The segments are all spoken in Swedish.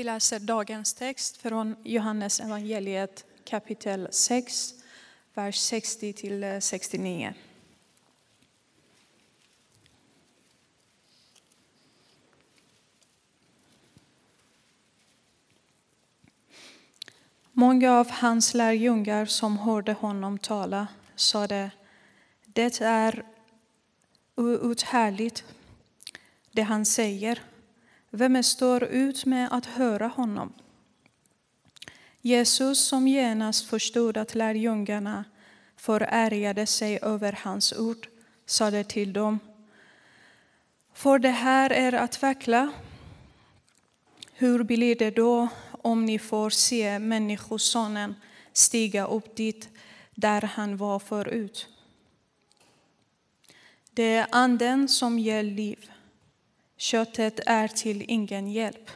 Vi läser dagens text från Johannes evangeliet kapitel 6, vers 60 till 69. Många av hans lärjungar som hörde honom tala sade, det är outhärdligt det han säger. Vem står ut med att höra honom? Jesus, som genast förstod att lärjungarna förärgade sig över hans ord, sade till dem, för det här är att vackla. Hur blir det då om ni får se Människosonen stiga upp dit där han var förut? Det är anden som ger liv. Köttet är till ingen hjälp.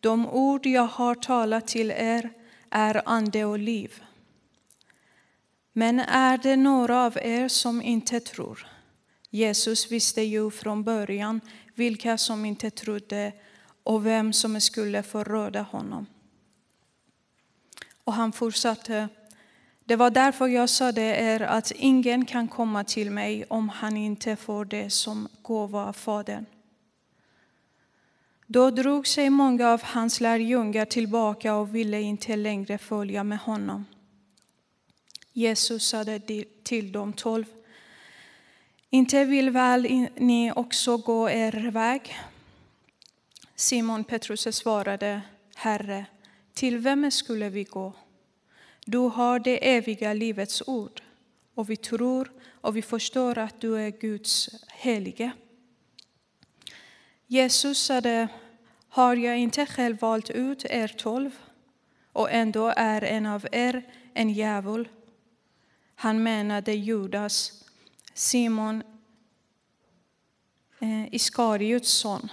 De ord jag har talat till er är ande och liv. Men är det några av er som inte tror? Jesus visste ju från början vilka som inte trodde och vem som skulle förråda honom. Och han fortsatte. Det var därför jag sade er att ingen kan komma till mig om han inte får det som gåva av Fadern. Då drog sig många av hans lärjungar tillbaka och ville inte längre följa med honom. Jesus sade till de tolv. Inte vill väl ni också gå er väg? Simon Petrus svarade, Herre, till vem skulle vi gå? Du har det eviga livets ord och vi tror och vi förstår att du är Guds helige. Jesus sade, har jag inte själv valt ut er tolv och ändå är en av er en djävul? Han menade Judas, Simon eh, Iskariots son.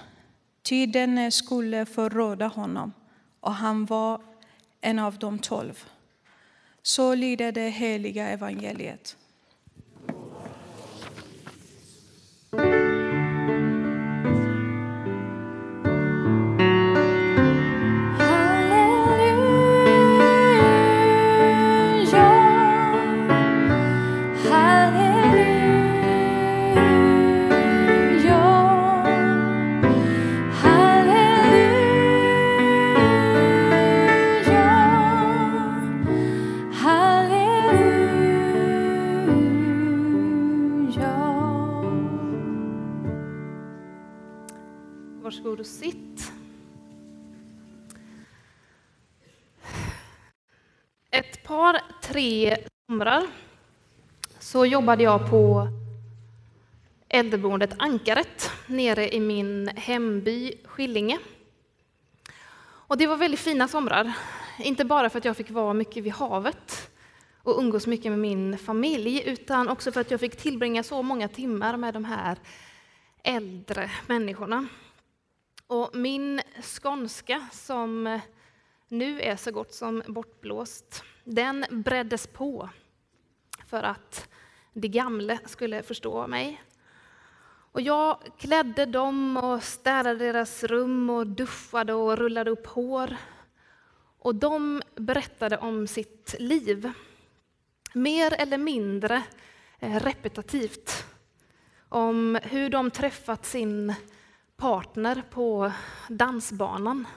Ty denne skulle förråda honom, och han var en av de tolv. Så lyder det heliga evangeliet. Varsågod och sitt. Ett par, tre somrar så jobbade jag på äldreboendet Ankaret nere i min hemby Skillinge. Och det var väldigt fina somrar, inte bara för att jag fick vara mycket vid havet och umgås mycket med min familj, utan också för att jag fick tillbringa så många timmar med de här äldre människorna. Och min skånska, som nu är så gott som bortblåst, den breddes på för att de gamla skulle förstå mig. Och jag klädde dem och städade deras rum och duschade och rullade upp hår. Och de berättade om sitt liv. Mer eller mindre eh, repetitivt. Om hur de träffat sin partner på dansbanan.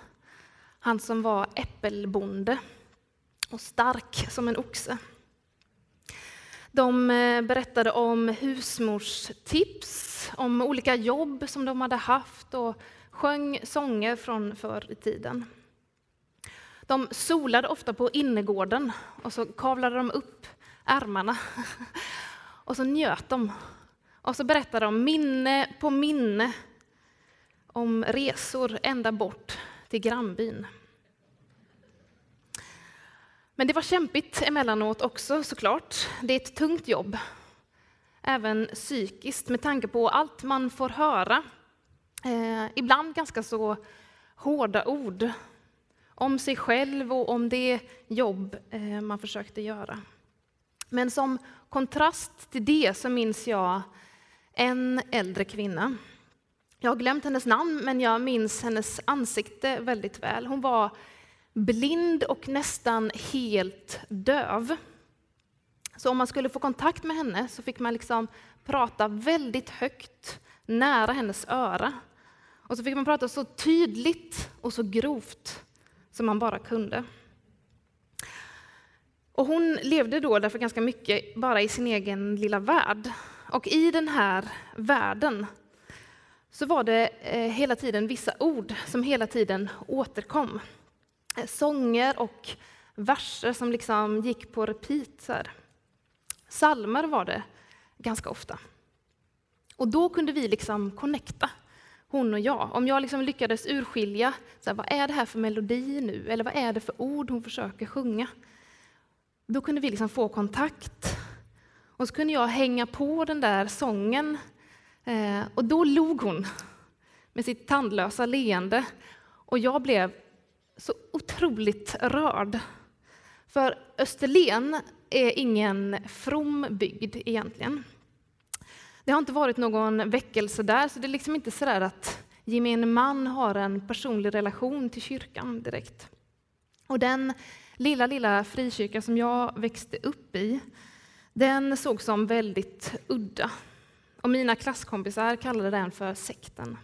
Han som var äppelbonde och stark som en oxe. De eh, berättade om husmorstips, om olika jobb som de hade haft och sjöng sånger från förr i tiden. De solade ofta på innergården och så kavlade de upp ärmarna och så njöt de. Och så berättade de minne på minne om resor ända bort till grannbyn. Men det var kämpigt emellanåt också såklart. Det är ett tungt jobb. Även psykiskt med tanke på allt man får höra. Eh, ibland ganska så hårda ord om sig själv och om det jobb eh, man försökte göra. Men som kontrast till det så minns jag en äldre kvinna jag har glömt hennes namn, men jag minns hennes ansikte väldigt väl. Hon var blind och nästan helt döv. Så om man skulle få kontakt med henne så fick man liksom prata väldigt högt nära hennes öra. Och så fick man prata så tydligt och så grovt som man bara kunde. Och hon levde då därför ganska mycket bara i sin egen lilla värld. Och i den här världen så var det eh, hela tiden vissa ord som hela tiden återkom. Eh, sånger och verser som liksom gick på repeat. Så här. Salmer var det ganska ofta. Och då kunde vi liksom connecta, hon och jag. Om jag liksom lyckades urskilja, så här, vad är det här för melodi nu? Eller vad är det för ord hon försöker sjunga? Då kunde vi liksom få kontakt. Och så kunde jag hänga på den där sången. Eh, och då log hon med sitt tandlösa leende. Och jag blev så otroligt rörd. För Österlen är ingen from bygd egentligen. Det har inte varit någon väckelse där, så det är liksom inte så att gemene man har en personlig relation till kyrkan direkt. Och den lilla, lilla frikyrka som jag växte upp i, den såg som väldigt udda. Och mina klasskompisar kallade den för sekten.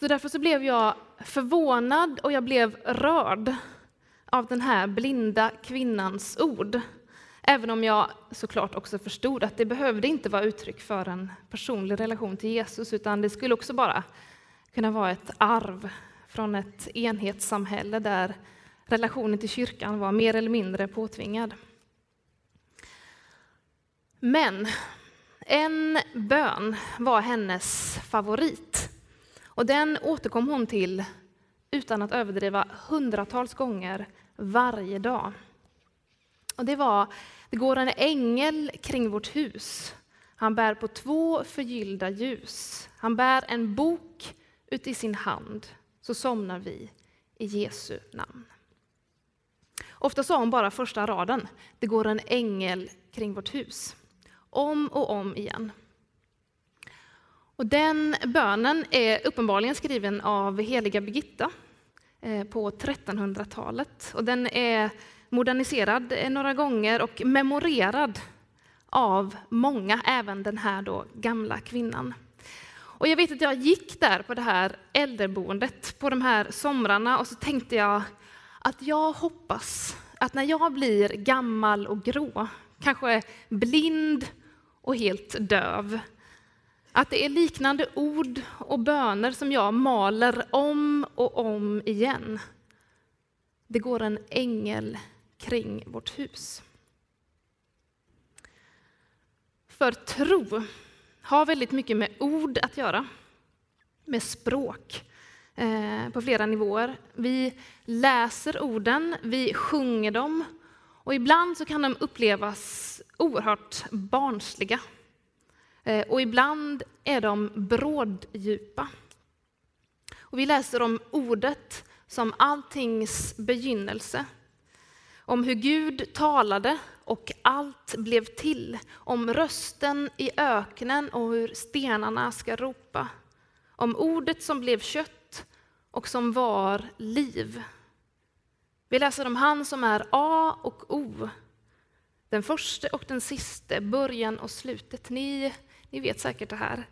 Så därför så blev jag förvånad och jag blev rörd av den här blinda kvinnans ord. Även om jag såklart också förstod att det behövde inte vara uttryck för en personlig relation till Jesus, utan det skulle också bara kunna vara ett arv från ett enhetssamhälle där relationen till kyrkan var mer eller mindre påtvingad. Men en bön var hennes favorit. Och den återkom hon till, utan att överdriva, hundratals gånger varje dag. Och det var, det går en ängel kring vårt hus. Han bär på två förgyllda ljus. Han bär en bok ut i sin hand, så somnar vi i Jesu namn. Ofta sa hon bara första raden, det går en ängel kring vårt hus. Om och om igen. Och den bönen är uppenbarligen skriven av heliga Birgitta eh, på 1300-talet. Och den är moderniserad eh, några gånger och memorerad av många, även den här då gamla kvinnan. Och jag vet att jag gick där på det här äldreboendet på de här somrarna och så tänkte jag att jag hoppas att när jag blir gammal och grå, kanske blind och helt döv, att det är liknande ord och böner som jag maler om och om igen. Det går en ängel kring vårt hus. För tro har väldigt mycket med ord att göra, med språk eh, på flera nivåer. Vi läser orden, vi sjunger dem och ibland så kan de upplevas oerhört barnsliga. Eh, och ibland är de bråddjupa. Och vi läser om ordet som alltings begynnelse. Om hur Gud talade och allt blev till. Om rösten i öknen och hur stenarna ska ropa. Om ordet som blev kött och som var liv. Vi läser om han som är A och O, den första och den siste, början och slutet. Ni, ni vet säkert det här.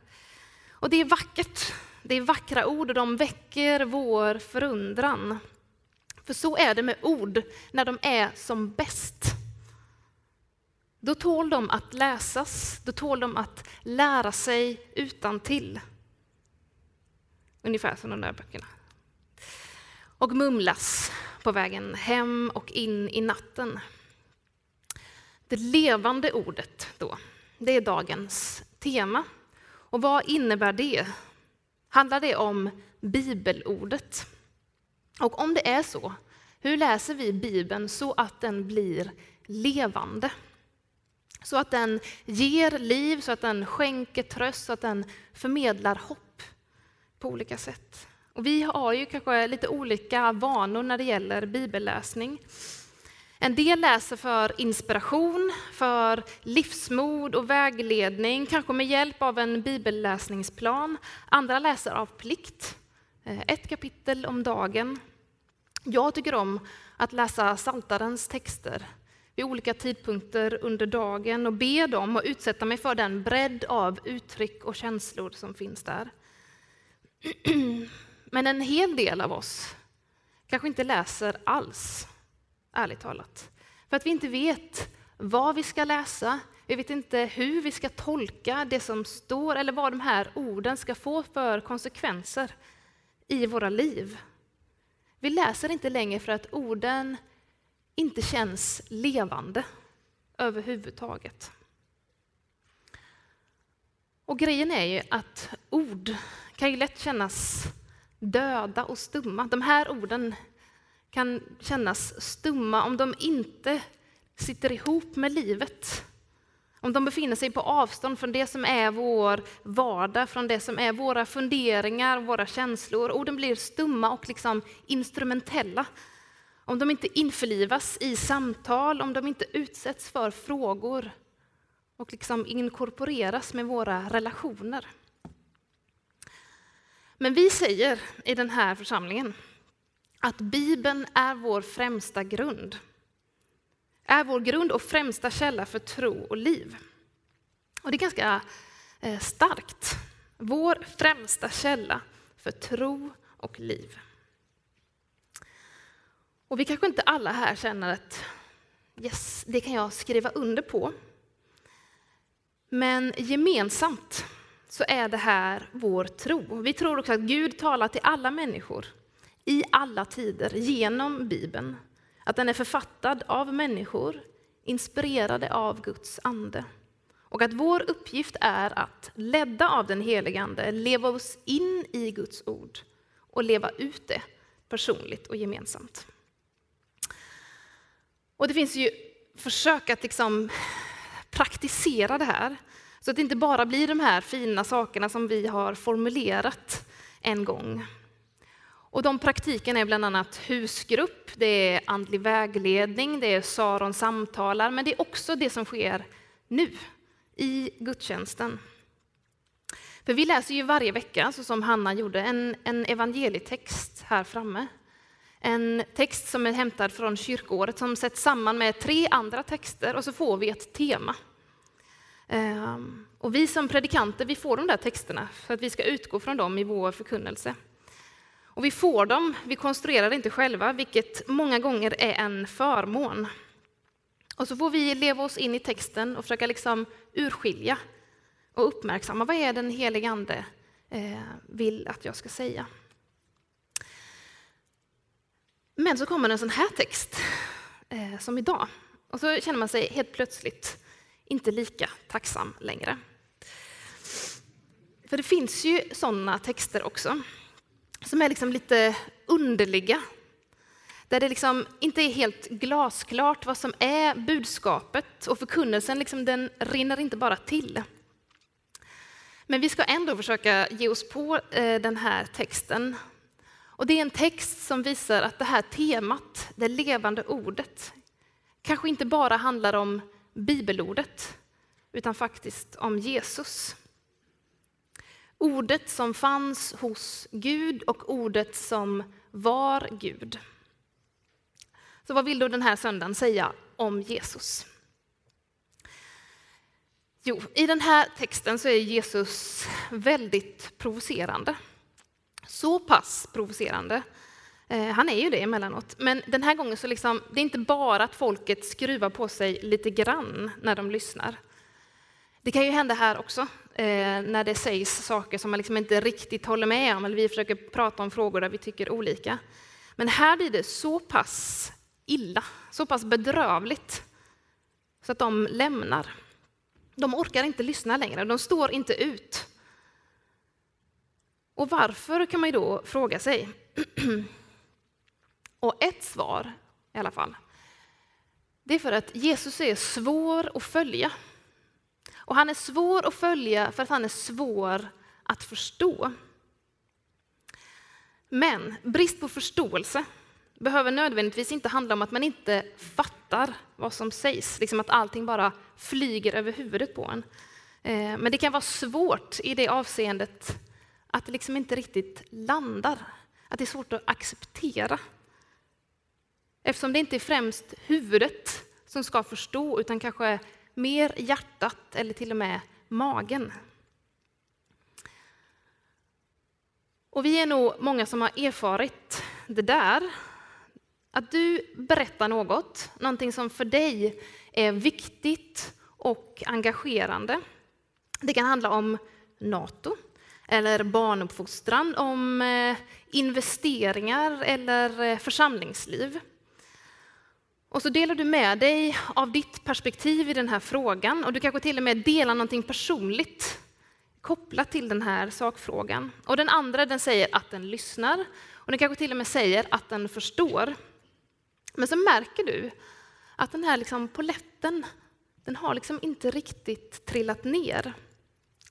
Och det är vackert. Det är vackra ord och de väcker vår förundran. För så är det med ord när de är som bäst. Då tål de att läsas, då tål de att lära sig utan till. Ungefär som de där böckerna. Och mumlas på vägen hem och in i natten. Det levande ordet då, det är dagens tema. Och vad innebär det? Handlar det om bibelordet? Och om det är så, hur läser vi Bibeln så att den blir levande? Så att den ger liv, så att den skänker tröst, så att den förmedlar hopp på olika sätt. Och vi har ju kanske lite olika vanor när det gäller bibelläsning. En del läser för inspiration, för livsmod och vägledning, kanske med hjälp av en bibelläsningsplan. Andra läser av plikt, eh, ett kapitel om dagen. Jag tycker om att läsa Saltarens texter vid olika tidpunkter under dagen och be dem och utsätta mig för den bredd av uttryck och känslor som finns där. Men en hel del av oss kanske inte läser alls, ärligt talat. För att vi inte vet vad vi ska läsa, vi vet inte hur vi ska tolka det som står eller vad de här orden ska få för konsekvenser i våra liv. Vi läser inte längre för att orden inte känns levande överhuvudtaget. Och grejen är ju att ord kan ju lätt kännas döda och stumma. De här orden kan kännas stumma om de inte sitter ihop med livet. Om de befinner sig på avstånd från det som är vår vardag, från det som är våra funderingar, våra känslor. Orden blir stumma och liksom instrumentella. Om de inte införlivas i samtal, om de inte utsätts för frågor och liksom inkorporeras med våra relationer. Men vi säger i den här församlingen att Bibeln är vår främsta grund. Är vår grund och främsta källa för tro och liv. Och det är ganska eh, starkt. Vår främsta källa för tro och liv. Och vi kanske inte alla här känner att yes, det kan jag skriva under på. Men gemensamt så är det här vår tro. Vi tror också att Gud talar till alla människor i alla tider genom Bibeln. Att den är författad av människor, inspirerade av Guds ande. Och att vår uppgift är att, ledda av den helige Ande, leva oss in i Guds ord och leva ut det personligt och gemensamt. Och det finns ju försök att liksom praktisera det här, så att det inte bara blir de här fina sakerna som vi har formulerat en gång. Och de praktikerna är bland annat husgrupp, det är andlig vägledning, det är Saron samtalar, men det är också det som sker nu i gudstjänsten. För vi läser ju varje vecka, så som Hanna gjorde, en, en evangelietext här framme. En text som är hämtad från kyrkåret som sätts samman med tre andra texter och så får vi ett tema. Ehm, och vi som predikanter vi får de där texterna för att vi ska utgå från dem i vår förkunnelse. Och vi får dem, vi konstruerar det inte själva, vilket många gånger är en förmån. Och så får vi leva oss in i texten och försöka liksom urskilja och uppmärksamma vad är den helige Ande eh, vill att jag ska säga. Men så kommer en sån här text, eh, som idag. Och så känner man sig helt plötsligt inte lika tacksam längre. För det finns ju sådana texter också, som är liksom lite underliga. Där det liksom inte är helt glasklart vad som är budskapet och förkunnelsen liksom, den rinner inte bara till. Men vi ska ändå försöka ge oss på eh, den här texten och det är en text som visar att det här temat, det levande ordet, kanske inte bara handlar om bibelordet, utan faktiskt om Jesus. Ordet som fanns hos Gud och ordet som var Gud. Så vad vill då den här söndagen säga om Jesus? Jo, i den här texten så är Jesus väldigt provocerande. Så pass provocerande. Eh, han är ju det emellanåt. Men den här gången så liksom, det är inte bara att folket skruvar på sig lite grann när de lyssnar. Det kan ju hända här också, Eh, när det sägs saker som man liksom inte riktigt håller med om, eller vi försöker prata om frågor där vi tycker olika. Men här blir det så pass illa, så pass bedrövligt, så att de lämnar. De orkar inte lyssna längre, de står inte ut. Och varför kan man ju då fråga sig. Och ett svar i alla fall, det är för att Jesus är svår att följa. Och han är svår att följa för att han är svår att förstå. Men brist på förståelse, behöver nödvändigtvis inte handla om att man inte fattar vad som sägs, liksom att allting bara flyger över huvudet på en. Eh, men det kan vara svårt i det avseendet att det liksom inte riktigt landar, att det är svårt att acceptera. Eftersom det inte är främst huvudet som ska förstå, utan kanske mer hjärtat eller till och med magen. Och vi är nog många som har erfarit det där. Att du berättar något, någonting som för dig är viktigt och engagerande. Det kan handla om Nato, eller barnuppfostran, om eh, investeringar eller eh, församlingsliv. Och så delar du med dig av ditt perspektiv i den här frågan och du kanske till och med delar någonting personligt kopplat till den här sakfrågan. Och den andra den säger att den lyssnar och den kanske till och med säger att den förstår. Men så märker du att den här liksom poletten, den har liksom inte riktigt trillat ner.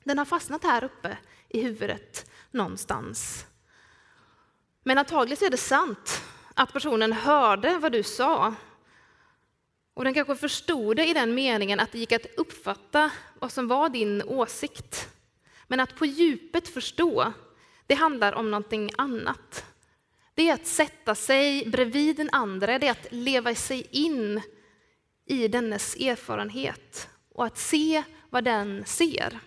Den har fastnat här uppe i huvudet någonstans. Men antagligen är det sant att personen hörde vad du sa. Och den kanske förstod det i den meningen att det gick att uppfatta vad som var din åsikt. Men att på djupet förstå, det handlar om någonting annat. Det är att sätta sig bredvid den andra, det är att leva sig in i dennes erfarenhet och att se vad den ser.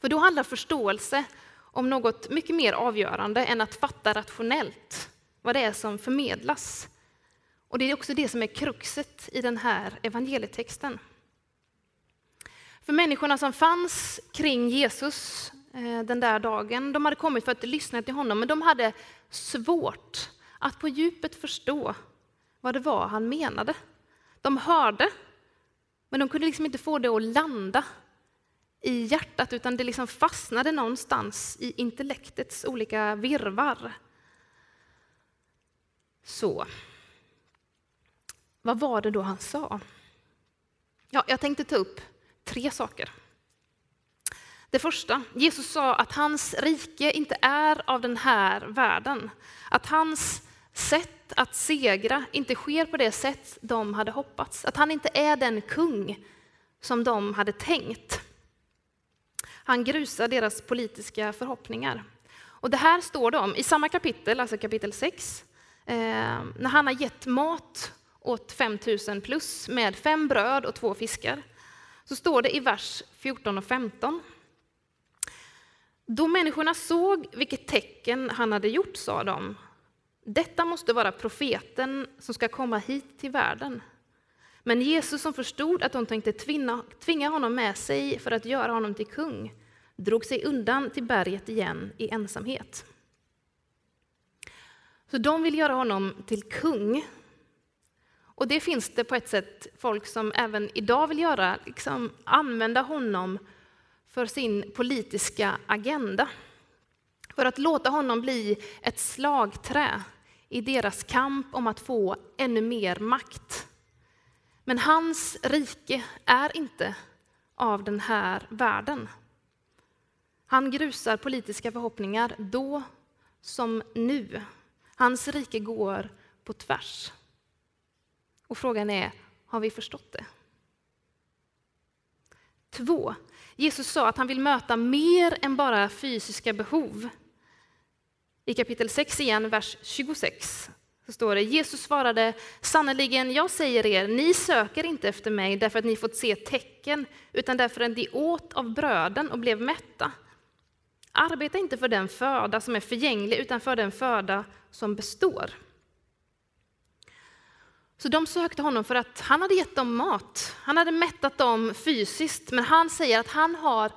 För då handlar förståelse om något mycket mer avgörande än att fatta rationellt vad det är som förmedlas. Och det är också det som är kruxet i den här evangelietexten. För människorna som fanns kring Jesus eh, den där dagen, de hade kommit för att lyssna till honom, men de hade svårt att på djupet förstå vad det var han menade. De hörde, men de kunde liksom inte få det att landa i hjärtat, utan det liksom fastnade någonstans i intellektets olika virvar. Så, vad var det då han sa? Ja, jag tänkte ta upp tre saker. Det första, Jesus sa att hans rike inte är av den här världen. Att hans sätt att segra inte sker på det sätt de hade hoppats. Att han inte är den kung som de hade tänkt. Han grusar deras politiska förhoppningar. Och det här står det om i samma kapitel, alltså kapitel 6, eh, när han har gett mat åt 5000 plus med fem bröd och två fiskar. Så står det i vers 14 och 15. Då människorna såg vilket tecken han hade gjort sa de, detta måste vara profeten som ska komma hit till världen. Men Jesus som förstod att de tänkte tvinna, tvinga honom med sig för att göra honom till kung, drog sig undan till berget igen i ensamhet. Så de vill göra honom till kung. Och det finns det på ett sätt folk som även idag vill göra, liksom använda honom för sin politiska agenda. För att låta honom bli ett slagträ i deras kamp om att få ännu mer makt. Men hans rike är inte av den här världen. Han grusar politiska förhoppningar då som nu. Hans rike går på tvärs. Och frågan är, har vi förstått det? Två, Jesus sa att han vill möta mer än bara fysiska behov. I kapitel 6 igen, vers 26, så står det Jesus svarade sannerligen, jag säger er, ni söker inte efter mig därför att ni fått se tecken, utan därför att ni åt av bröden och blev mätta. Arbeta inte för den föda som är förgänglig, utan för den föda som består. Så de sökte honom för att han hade gett dem mat. Han hade mättat dem fysiskt, men han säger att han har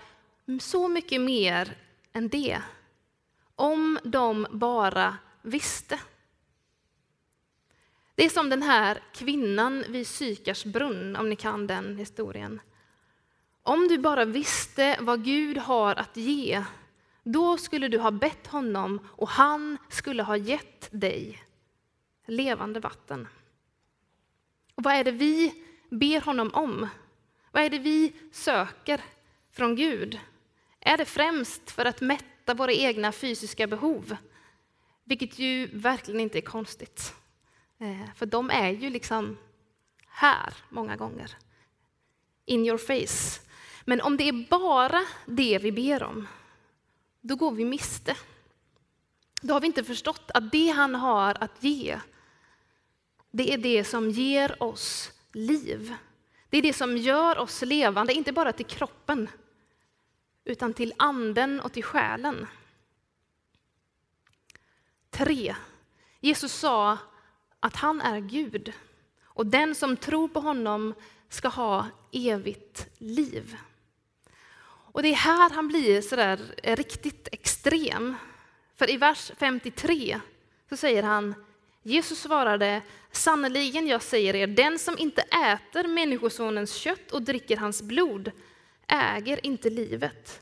så mycket mer än det. Om de bara visste. Det är som den här kvinnan vid Sykars brunn, om ni kan den historien. Om du bara visste vad Gud har att ge, då skulle du ha bett honom och han skulle ha gett dig levande vatten. Och vad är det vi ber honom om? Vad är det vi söker från Gud? Är det främst för att mätta våra egna fysiska behov? Vilket ju verkligen inte är konstigt. Eh, för de är ju liksom här många gånger. In your face. Men om det är bara det vi ber om, då går vi miste. Då har vi inte förstått att det han har att ge, det är det som ger oss liv. Det är det som gör oss levande, inte bara till kroppen, utan till anden och till själen. 3. Jesus sa att han är Gud och den som tror på honom ska ha evigt liv. Och det är här han blir sådär riktigt extrem. För i vers 53 så säger han Jesus svarade, sannerligen jag säger er, den som inte äter Människosonens kött och dricker hans blod äger inte livet.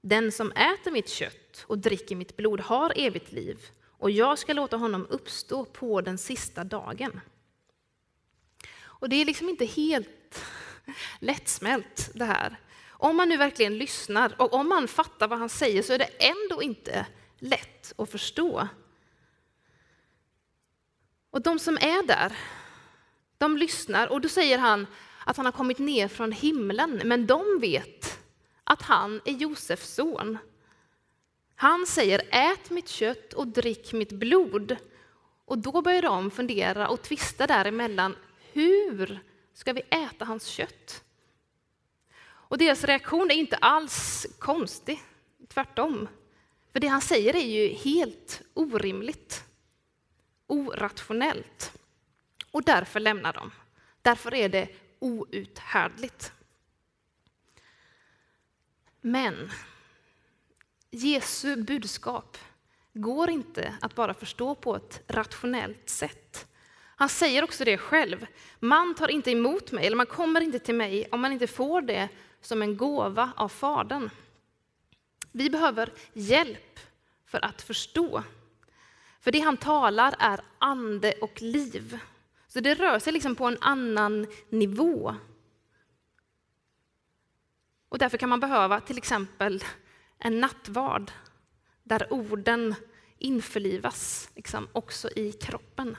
Den som äter mitt kött och dricker mitt blod har evigt liv, och jag ska låta honom uppstå på den sista dagen. Och det är liksom inte helt lättsmält det här. Om man nu verkligen lyssnar och om man fattar vad han säger så är det ändå inte lätt att förstå. Och de som är där, de lyssnar och då säger han att han har kommit ner från himlen, men de vet att han är Josefs son. Han säger ät mitt kött och drick mitt blod. Och då börjar de fundera och tvista däremellan. Hur ska vi äta hans kött? Och deras reaktion är inte alls konstig, tvärtom. För det han säger är ju helt orimligt, orationellt. Och därför lämnar de. Därför är det outhärdligt. Men Jesu budskap går inte att bara förstå på ett rationellt sätt. Han säger också det själv. Man tar inte emot mig, eller man kommer inte till mig om man inte får det som en gåva av Fadern. Vi behöver hjälp för att förstå. För det han talar är ande och liv. Så det rör sig liksom på en annan nivå. Och därför kan man behöva till exempel en nattvard där orden införlivas liksom, också i kroppen.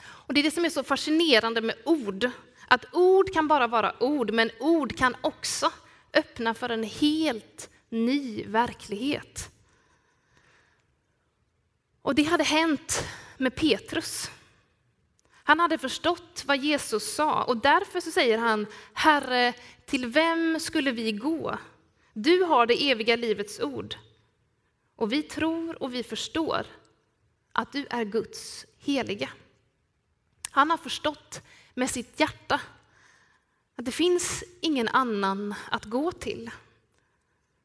Och Det är det som är så fascinerande med ord. Att ord kan bara vara ord, men ord kan också öppna för en helt ny verklighet. Och det hade hänt med Petrus. Han hade förstått vad Jesus sa och därför så säger han, Herre, till vem skulle vi gå? Du har det eviga livets ord. Och vi tror och vi förstår att du är Guds heliga. Han har förstått med sitt hjärta att det finns ingen annan att gå till.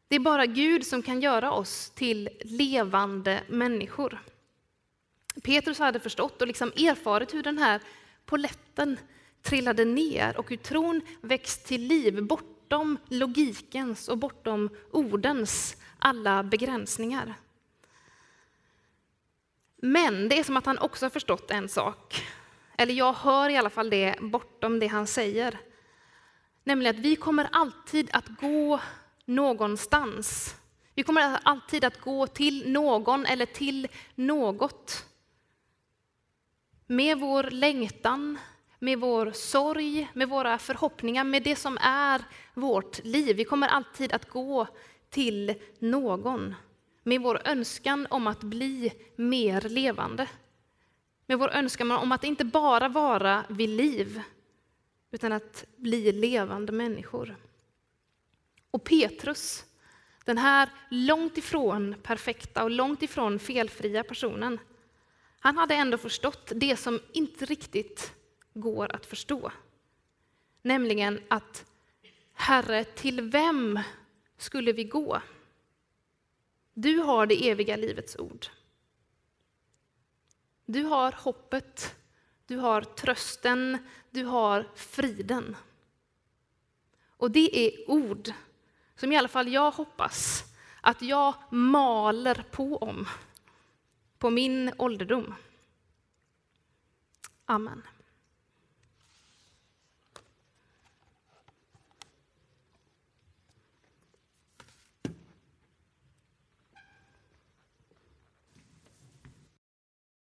Det är bara Gud som kan göra oss till levande människor. Petrus hade förstått och liksom erfarit hur den här poletten trillade ner och hur tron växt till liv bortom logikens och bortom ordens alla begränsningar. Men det är som att han också har förstått en sak, eller jag hör i alla fall det bortom det han säger. Nämligen att vi kommer alltid att gå någonstans. Vi kommer alltid att gå till någon eller till något. Med vår längtan, med vår sorg, med våra förhoppningar, med det som är vårt liv. Vi kommer alltid att gå till någon med vår önskan om att bli mer levande. Med vår önskan om att inte bara vara vid liv, utan att bli levande människor. Och Petrus, den här långt ifrån perfekta och långt ifrån felfria personen, han hade ändå förstått det som inte riktigt går att förstå. Nämligen att Herre, till vem skulle vi gå? Du har det eviga livets ord. Du har hoppet, du har trösten, du har friden. Och det är ord som i alla fall jag hoppas att jag maler på om på min ålderdom. Amen.